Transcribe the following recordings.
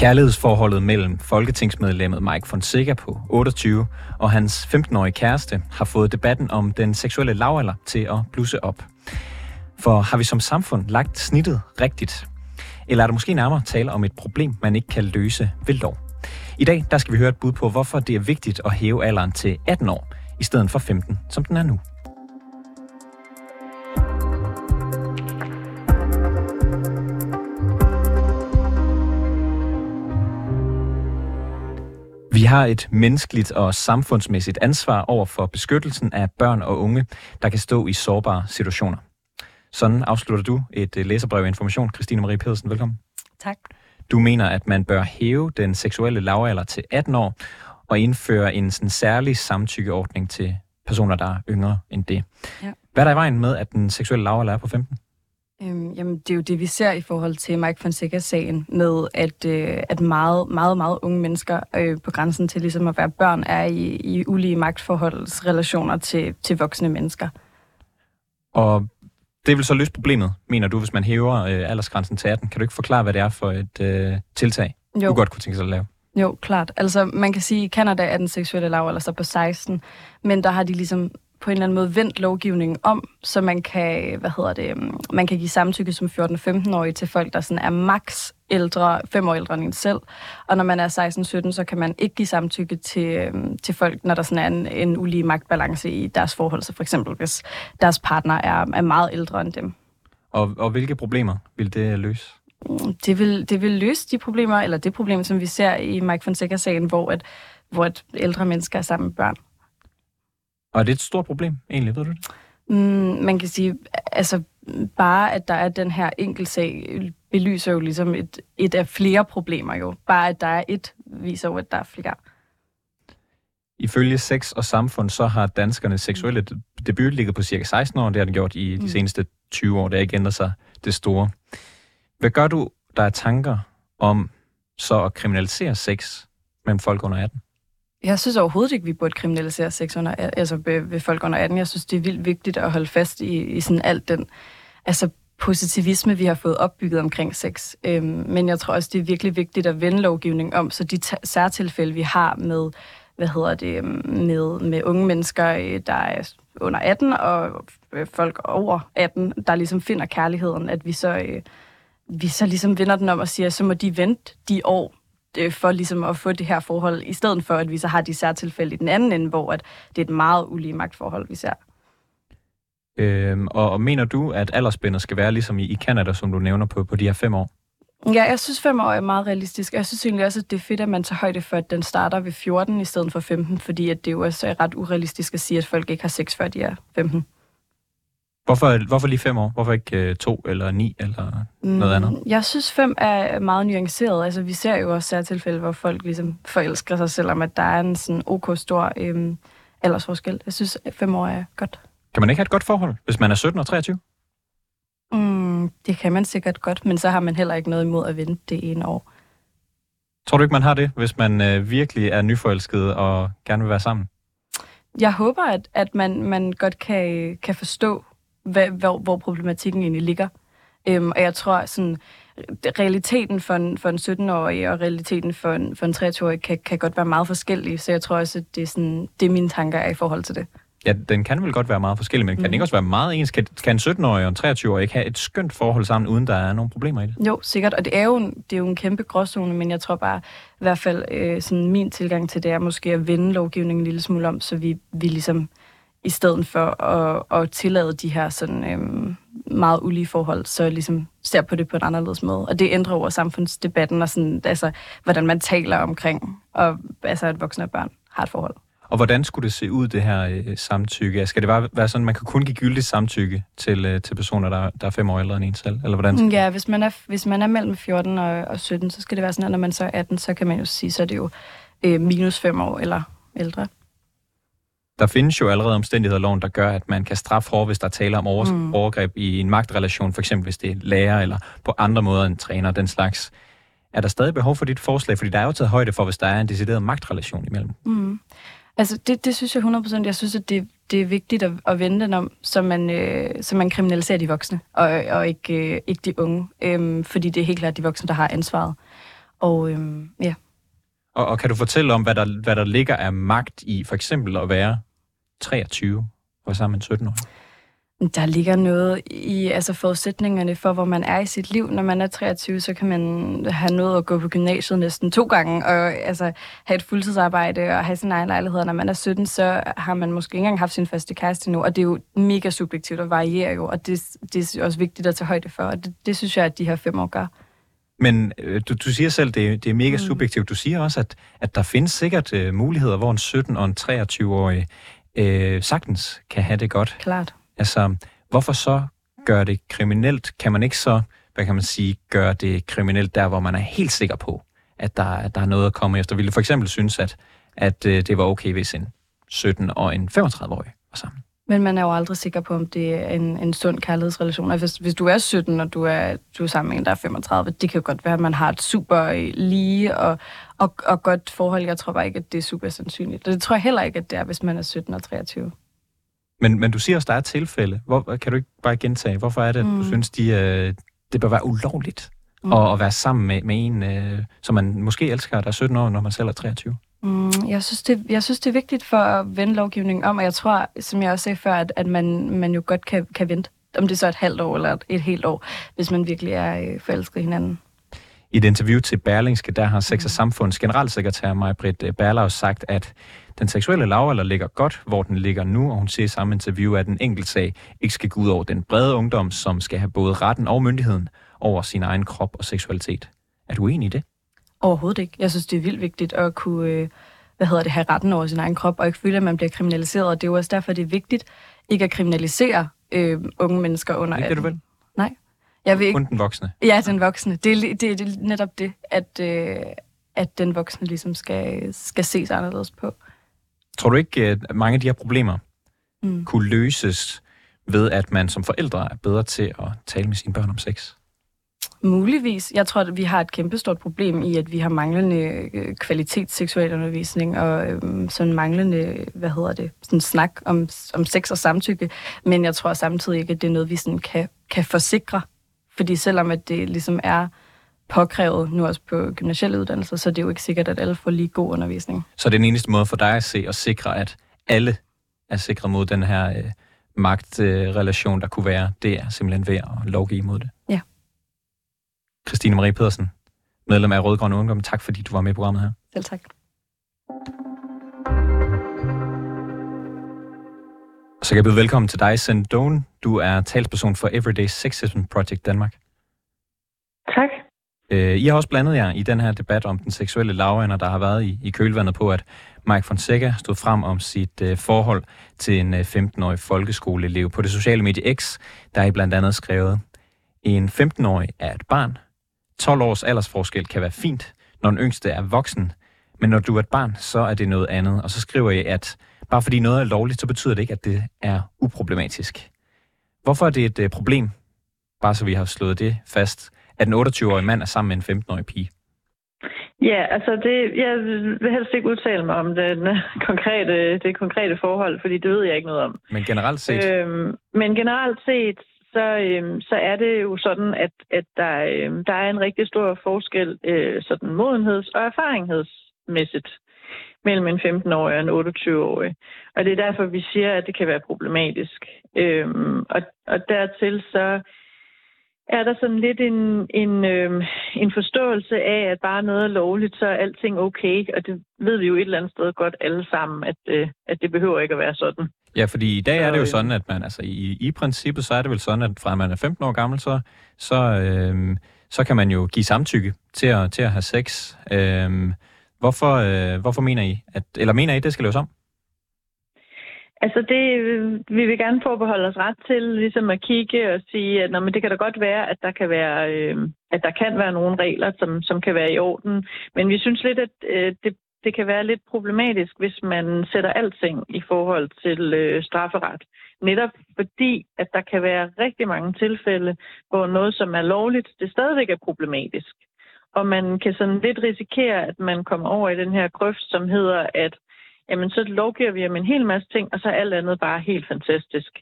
Kærlighedsforholdet mellem folketingsmedlemmet Mike Fonseca på 28 og hans 15-årige kæreste har fået debatten om den seksuelle lavalder til at blusse op. For har vi som samfund lagt snittet rigtigt? Eller er der måske nærmere tale om et problem, man ikke kan løse ved lov? I dag der skal vi høre et bud på, hvorfor det er vigtigt at hæve alderen til 18 år, i stedet for 15, som den er nu. Har et menneskeligt og samfundsmæssigt ansvar over for beskyttelsen af børn og unge, der kan stå i sårbare situationer. Sådan afslutter du et øh, læserbrev af information. Christine Marie Pedersen, velkommen. Tak. Du mener, at man bør hæve den seksuelle lavalder til 18 år og indføre en sådan særlig samtykkeordning til personer, der er yngre end det. Ja. Hvad er der i vejen med, at den seksuelle lavalder er på 15? Øhm, jamen, det er jo det, vi ser i forhold til Mike Fonseca-sagen, med at, øh, at meget, meget, meget unge mennesker øh, på grænsen til ligesom at være børn, er i, i ulige magtforholdsrelationer til, til voksne mennesker. Og det vil så løse problemet, mener du, hvis man hæver øh, aldersgrænsen til 18. Kan du ikke forklare, hvad det er for et øh, tiltag, jo. du godt kunne tænke sig at lave? Jo, klart. Altså, man kan sige, at i Canada er den seksuelle lavalder så på 16, men der har de ligesom på en eller anden måde vendt lovgivningen om, så man kan, hvad hedder det, øhm, man kan give samtykke som 14-15-årig til folk, der sådan er max ældre, fem år ældre end en selv. Og når man er 16-17, så kan man ikke give samtykke til, øhm, til folk, når der sådan er en, en ulige magtbalance i deres forhold. Så for eksempel, hvis deres partner er, er meget ældre end dem. Og, og hvilke problemer vil det løse? Det vil, det vil løse de problemer, eller det problem, som vi ser i Mike Fonseca-sagen, hvor, at, hvor at ældre mennesker er sammen med børn. Og er det et stort problem, egentlig, ved du det? Mm, man kan sige, altså bare at der er den her sag, belyser jo ligesom et, et af flere problemer jo. Bare at der er et, viser jo, at der er flere. Ifølge Sex og Samfund, så har danskernes seksuelle debut ligget på cirka 16 år. Det har den gjort i de mm. seneste 20 år. Det har ikke ændret sig det store. Hvad gør du, der er tanker om så at kriminalisere sex mellem folk under 18? Jeg synes overhovedet ikke, vi burde kriminalisere sex under, altså ved, ved folk under 18. Jeg synes, det er vildt vigtigt at holde fast i, i sådan alt den altså positivisme, vi har fået opbygget omkring sex. Øhm, men jeg tror også, det er virkelig vigtigt at vende lovgivningen om, så de særtilfælde, vi har med, hvad hedder det, øhm, med, med unge mennesker, øh, der er under 18, og øh, folk over 18, der ligesom finder kærligheden, at vi så, øh, vi så ligesom vender den om og siger, så må de vente de år, øh, for ligesom at få det her forhold, i stedet for, at vi så har de særtilfælde i den anden ende, hvor at det er et meget ulige magtforhold, vi ser. Øhm, og, og mener du, at aldersspændet skal være ligesom i, i Canada, som du nævner på, på de her fem år? Ja, jeg synes fem år er meget realistisk. Jeg synes egentlig også, at det er fedt, at man tager højde for, at den starter ved 14 i stedet for 15, fordi at det jo også er ret urealistisk at sige, at folk ikke har sex før de er 15. Hvorfor, hvorfor lige fem år? Hvorfor ikke øh, to eller ni eller noget andet? Mm, jeg synes, fem er meget nuanceret. Altså, vi ser jo også særtilfælde, hvor folk ligesom forelsker sig, selvom at der er en sådan ok stor øhm, aldersforskel. Jeg synes, fem år er godt. Kan man ikke have et godt forhold, hvis man er 17 og 23? Mm, det kan man sikkert godt, men så har man heller ikke noget imod at vente det ene år. Tror du ikke, man har det, hvis man øh, virkelig er nyforelsket og gerne vil være sammen? Jeg håber, at, at man, man godt kan, kan forstå, hvad, hvor, hvor problematikken egentlig ligger. Øhm, og jeg tror, sådan, realiteten for en, for en 17-årig og realiteten for en, for en 23-årig kan, kan godt være meget forskellige, så jeg tror også, at det er, sådan, det er mine tanker er i forhold til det. Ja, den kan vel godt være meget forskellig, men kan mm. den ikke også være meget ens? Kan, kan en 17-årig og en 23-årig ikke have et skønt forhold sammen, uden der er nogle problemer i det? Jo, sikkert, og det er jo en, det er jo en kæmpe gråzone, men jeg tror bare, i hvert fald øh, sådan min tilgang til det er måske at vende lovgivningen en lille smule om, så vi, vi ligesom i stedet for at, at tillade de her sådan, øhm, meget ulige forhold, så ligesom ser på det på en anderledes måde. Og det ændrer over samfundsdebatten og sådan, altså, hvordan man taler omkring, og, altså, at voksne og børn har et forhold. Og hvordan skulle det se ud, det her øh, samtykke? Skal det bare være sådan, at man kan kun give gyldigt samtykke til, øh, til personer, der, der er fem år ældre end en selv? Eller hvordan ja, hvis man, er, hvis man er mellem 14 og, og 17, så skal det være sådan, at når man så er 18, så kan man jo sige, så er det jo øh, minus fem år eller ældre. Der findes jo allerede omstændigheder i loven, der gør, at man kan straffe hårdt, hvis der taler om over- mm. overgreb i en magtrelation, for eksempel hvis det er lærer eller på andre måder en træner, den slags. Er der stadig behov for dit forslag? Fordi der er jo taget højde for, hvis der er en decideret magtrelation imellem. Mm. Altså, det, det synes jeg 100%. Jeg synes, at det, det er vigtigt at, at vende den om, så man, øh, så man kriminaliserer de voksne, og, og ikke, øh, ikke de unge. Øhm, fordi det er helt klart de voksne, der har ansvaret. Og øhm, ja. Og, og kan du fortælle om, hvad der, hvad der ligger af magt i for eksempel at være 23 og sammen med 17 år? Der ligger noget i altså forudsætningerne for, hvor man er i sit liv. Når man er 23, så kan man have noget at gå på gymnasiet næsten to gange, og altså, have et fuldtidsarbejde og have sin egen lejlighed. Når man er 17, så har man måske ikke engang haft sin første kæreste nu, og det er jo mega subjektivt og varierer jo, og det, det er også vigtigt at tage højde for, og det, det synes jeg, at de her fem år gør. Men øh, du, du siger selv, det, det er mega mm. subjektivt. Du siger også, at, at der findes sikkert øh, muligheder, hvor en 17- og en 23-årig øh, sagtens kan have det godt. Klart. Altså, hvorfor så gøre det kriminelt? Kan man ikke så, hvad kan man sige, gøre det kriminelt der, hvor man er helt sikker på, at der, at der er noget at komme efter? Ville for eksempel synes, at, at øh, det var okay, hvis en 17 og en 35-årig var sammen? Men man er jo aldrig sikker på, om det er en, en sund kærlighedsrelation. Hvis, hvis du er 17, og du er, du er sammen med en, der er 35, det kan jo godt være, at man har et super lige og, og, og godt forhold. Jeg tror bare ikke, at det er super sandsynligt. Og det tror jeg heller ikke, at det er, hvis man er 17 og 23. Men, men du siger også, at der er tilfælde. Hvor, kan du ikke bare gentage, hvorfor er det, at mm. du synes, de, øh, det bør være ulovligt mm. at, at være sammen med, med en, øh, som man måske elsker, der er 17 år, når man selv er 23? Mm, jeg, synes, det, jeg synes, det er vigtigt for at vende lovgivningen om, og jeg tror, som jeg også sagde før, at, at man, man jo godt kan, kan vente. Om det er så et halvt år eller et, et helt år, hvis man virkelig er øh, forelsket hinanden. I et interview til Berlingske, der har Sex og. Samfunds generalsekretær Maj-Britt øh, Berlaus sagt, at den seksuelle lavalder ligger godt, hvor den ligger nu, og hun siger i samme interview, at en enkelt sag ikke skal gå ud over den brede ungdom, som skal have både retten og myndigheden over sin egen krop og seksualitet. Er du enig i det? Overhovedet ikke. Jeg synes, det er vildt vigtigt at kunne øh, hvad hedder det, have retten over sin egen krop, og ikke føle, at man bliver kriminaliseret. Og det er jo også derfor, det er vigtigt ikke at kriminalisere øh, unge mennesker under 18. Ikke det, du vil? Nej. Jeg vil ikke... Kun den voksne? Ja, den voksne. Det er, det, det er netop det, at, øh, at den voksne ligesom skal, skal ses anderledes på. Tror du ikke, at mange af de her problemer mm. kunne løses ved, at man som forældre er bedre til at tale med sine børn om sex? Muligvis. Jeg tror, at vi har et kæmpestort problem i, at vi har manglende øh, kvalitetsseksualundervisning og øhm, sådan manglende, hvad hedder det, sådan snak om, om sex og samtykke. Men jeg tror samtidig ikke, at det er noget, vi sådan kan, kan forsikre. Fordi selvom at det ligesom er påkrævet nu også på gymnasielle uddannelser, så det er jo ikke sikkert, at alle får lige god undervisning. Så det er den eneste måde for dig at se og sikre, at alle er sikret mod den her øh, magtrelation, øh, der kunne være, det er simpelthen ved at lovgive imod det? Ja. Christine Marie Pedersen, medlem af Rødgrøn Ungdom. Tak fordi du var med i programmet her. Selv tak. Så kan jeg byde velkommen til dig, Sendone. Du er talsperson for Everyday Sexism Project Danmark. Tak. Øh, I har også blandet jer i den her debat om den seksuelle lavender, der har været i, i kølvandet på, at Mike Fonseca stod frem om sit øh, forhold til en øh, 15-årig folkeskoleelev. På det sociale medie X, der er I blandt andet skrevet, en 15-årig er et barn. 12 års aldersforskel kan være fint, når den yngste er voksen. Men når du er et barn, så er det noget andet. Og så skriver I, at bare fordi noget er lovligt, så betyder det ikke, at det er uproblematisk. Hvorfor er det et øh, problem, bare så vi har slået det fast, at en 28-årig mand er sammen med en 15-årig pige? Ja, altså det, jeg vil helst ikke udtale mig om den konkrete, det konkrete forhold, fordi det ved jeg ikke noget om. Men generelt set? Øhm, men generelt set, så, øhm, så er det jo sådan, at, at der, øhm, der er en rigtig stor forskel øh, sådan modenheds- og erfaringsmæssigt mellem en 15-årig og en 28-årig. Og det er derfor, vi siger, at det kan være problematisk. Øhm, og, og dertil så er der sådan lidt en, en, øhm, en forståelse af, at bare noget er lovligt, så er alting okay. Og det ved vi jo et eller andet sted godt alle sammen, at, øh, at det behøver ikke at være sådan. Ja, fordi i dag er det jo sådan, at man, altså i, i princippet, så er det vel sådan, at fra man er 15 år gammel, så, så, øh, så kan man jo give samtykke til at, til at have sex. Øh, hvorfor, øh, hvorfor mener I, at, eller mener I, at det skal laves om? Altså det, vi vil gerne forbeholde os ret til, ligesom at kigge og sige, at nå, men det kan da godt være, at der kan være, øh, at der kan være nogle regler, som, som kan være i orden. Men vi synes lidt, at øh, det, det kan være lidt problematisk, hvis man sætter alting i forhold til øh, strafferet. Netop fordi, at der kan være rigtig mange tilfælde, hvor noget, som er lovligt, det stadigvæk er problematisk. Og man kan sådan lidt risikere, at man kommer over i den her grøft, som hedder, at jamen så lovgiver vi om en hel masse ting, og så er alt andet bare helt fantastisk.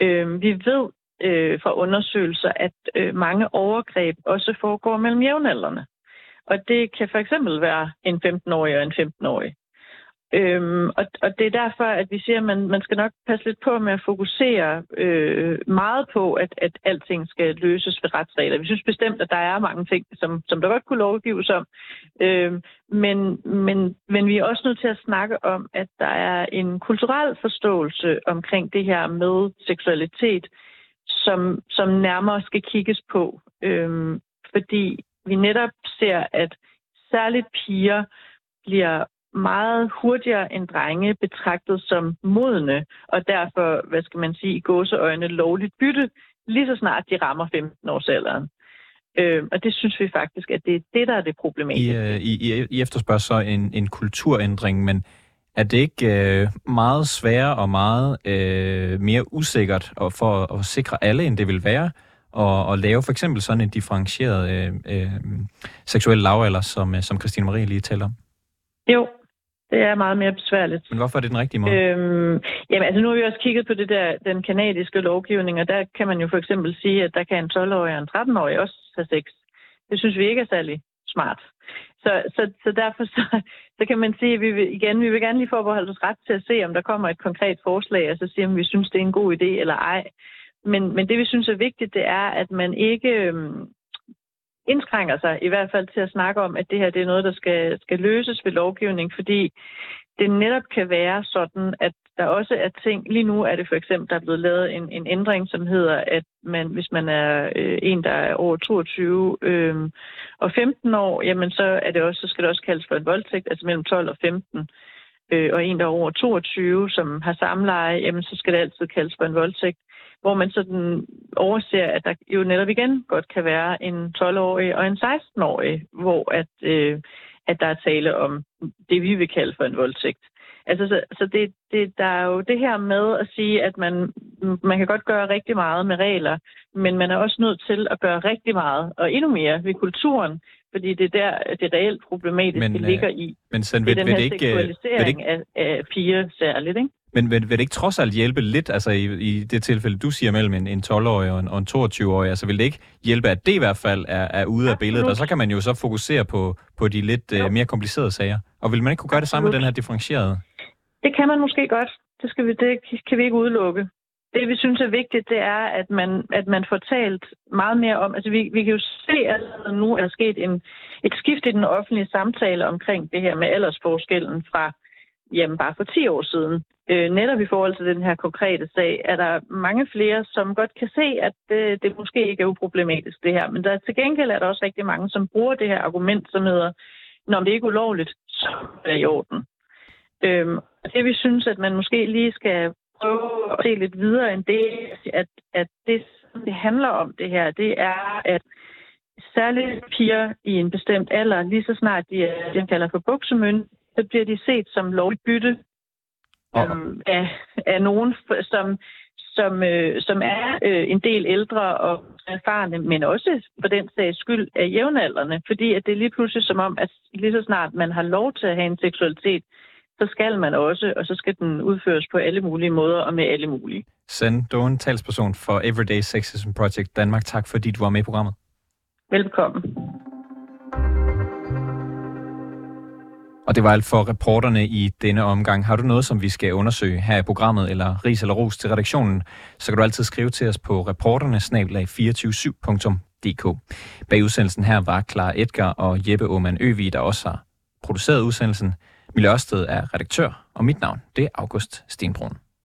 Øh, vi ved øh, fra undersøgelser, at øh, mange overgreb også foregår mellem jævnaldrende. Og det kan for eksempel være en 15-årig og en 15-årig. Øhm, og, og det er derfor, at vi siger, at man, man skal nok passe lidt på med at fokusere øh, meget på, at, at alting skal løses ved retsregler. Vi synes bestemt, at der er mange ting, som, som der godt kunne lovgives om. Øhm, men, men, men vi er også nødt til at snakke om, at der er en kulturel forståelse omkring det her med seksualitet, som, som nærmere skal kigges på. Øhm, fordi vi netop ser, at særligt piger bliver meget hurtigere end drenge betragtet som modne, og derfor, hvad skal man sige, i gåseøjne lovligt bytte, lige så snart de rammer 15 års alderen. Øh, og det synes vi faktisk, at det er det, der er det problematiske. I, I, I efterspørger så en, en kulturændring, men er det ikke øh, meget sværere og meget øh, mere usikkert og for at sikre alle, end det vil være, at, at lave for eksempel sådan en differentieret øh, øh, seksuel lavalder, som, øh, som Christine Marie lige taler om? Jo, det er meget mere besværligt. Men hvorfor er det den rigtige måde? Øhm, jamen, altså nu har vi også kigget på det der, den kanadiske lovgivning, og der kan man jo for eksempel sige, at der kan en 12-årig og en 13-årig også have sex. Det synes vi ikke er særlig smart. Så, så, så derfor så, så kan man sige, at vi vil, igen, vi vil gerne lige forbeholde os ret til at se, om der kommer et konkret forslag, og så sige, om vi synes, det er en god idé eller ej. Men, men det, vi synes er vigtigt, det er, at man ikke øhm, indskrænker sig i hvert fald til at snakke om, at det her det er noget, der skal, skal løses ved lovgivning, fordi det netop kan være sådan, at der også er ting, lige nu er det for eksempel, der er blevet lavet en, en ændring, som hedder, at man, hvis man er øh, en, der er over 22 øh, og 15 år, jamen så, er det også, så skal det også kaldes for en voldtægt, altså mellem 12 og 15 øh, og en, der er over 22, som har samleje, jamen så skal det altid kaldes for en voldtægt hvor man sådan overser, at der jo netop igen godt kan være en 12-årig og en 16-årig, hvor at, øh, at der er tale om det, vi vil kalde for en voldtægt. Altså, så, så det, det, der er jo det her med at sige, at man, man kan godt gøre rigtig meget med regler, men man er også nødt til at gøre rigtig meget, og endnu mere ved kulturen, fordi det er der, det reelt problematiske men, ligger i. Øh, men sådan, det er den her ikke, øh, seksualisering ikke, af, af piger særligt, ikke? Men vil, vil det ikke trods alt hjælpe lidt, altså i, i det tilfælde, du siger mellem en, en 12-årig og en, og en 22-årig, altså vil det ikke hjælpe, at det i hvert fald er, er ude af billedet, og så kan man jo så fokusere på, på de lidt uh, mere komplicerede sager. Og vil man ikke kunne gøre det samme med den her differentierede? Det kan man måske godt. Det, skal vi, det kan vi ikke udelukke. Det, vi synes er vigtigt, det er, at man, at man får talt meget mere om... Altså, vi, vi kan jo se, at nu er sket en, et skift i den offentlige samtale omkring det her med aldersforskellen fra jamen bare for 10 år siden. Øh, netop i forhold til den her konkrete sag, er der mange flere, som godt kan se, at det, det måske ikke er uproblematisk det her. Men der, til gengæld er der også rigtig mange, som bruger det her argument, som hedder, når det ikke er ulovligt, så er det i orden. Øhm, det vi synes, at man måske lige skal prøve at se lidt videre end det, at, at det, det handler om det her, det er, at særligt piger i en bestemt alder, lige så snart de er, det, kalder for buksemøn, så bliver de set som lovligt bytte øhm, af, af nogen, som, som, øh, som er øh, en del ældre og erfarne, men også for den sags skyld af jævnaldrende, fordi at det er lige pludselig som om, at lige så snart man har lov til at have en seksualitet, så skal man også, og så skal den udføres på alle mulige måder og med alle mulige. Sand Dawn, talsperson for Everyday Sexism Project Danmark. Tak fordi du var med i programmet. Velkommen. Og det var alt for reporterne i denne omgang. Har du noget, som vi skal undersøge her i programmet, eller ris eller ros til redaktionen, så kan du altid skrive til os på reporterne 247dk Bag udsendelsen her var Clara Edgar og Jeppe Aumann Øvig, der også har produceret udsendelsen. Mille Ørsted er redaktør, og mit navn det er August Stenbrun.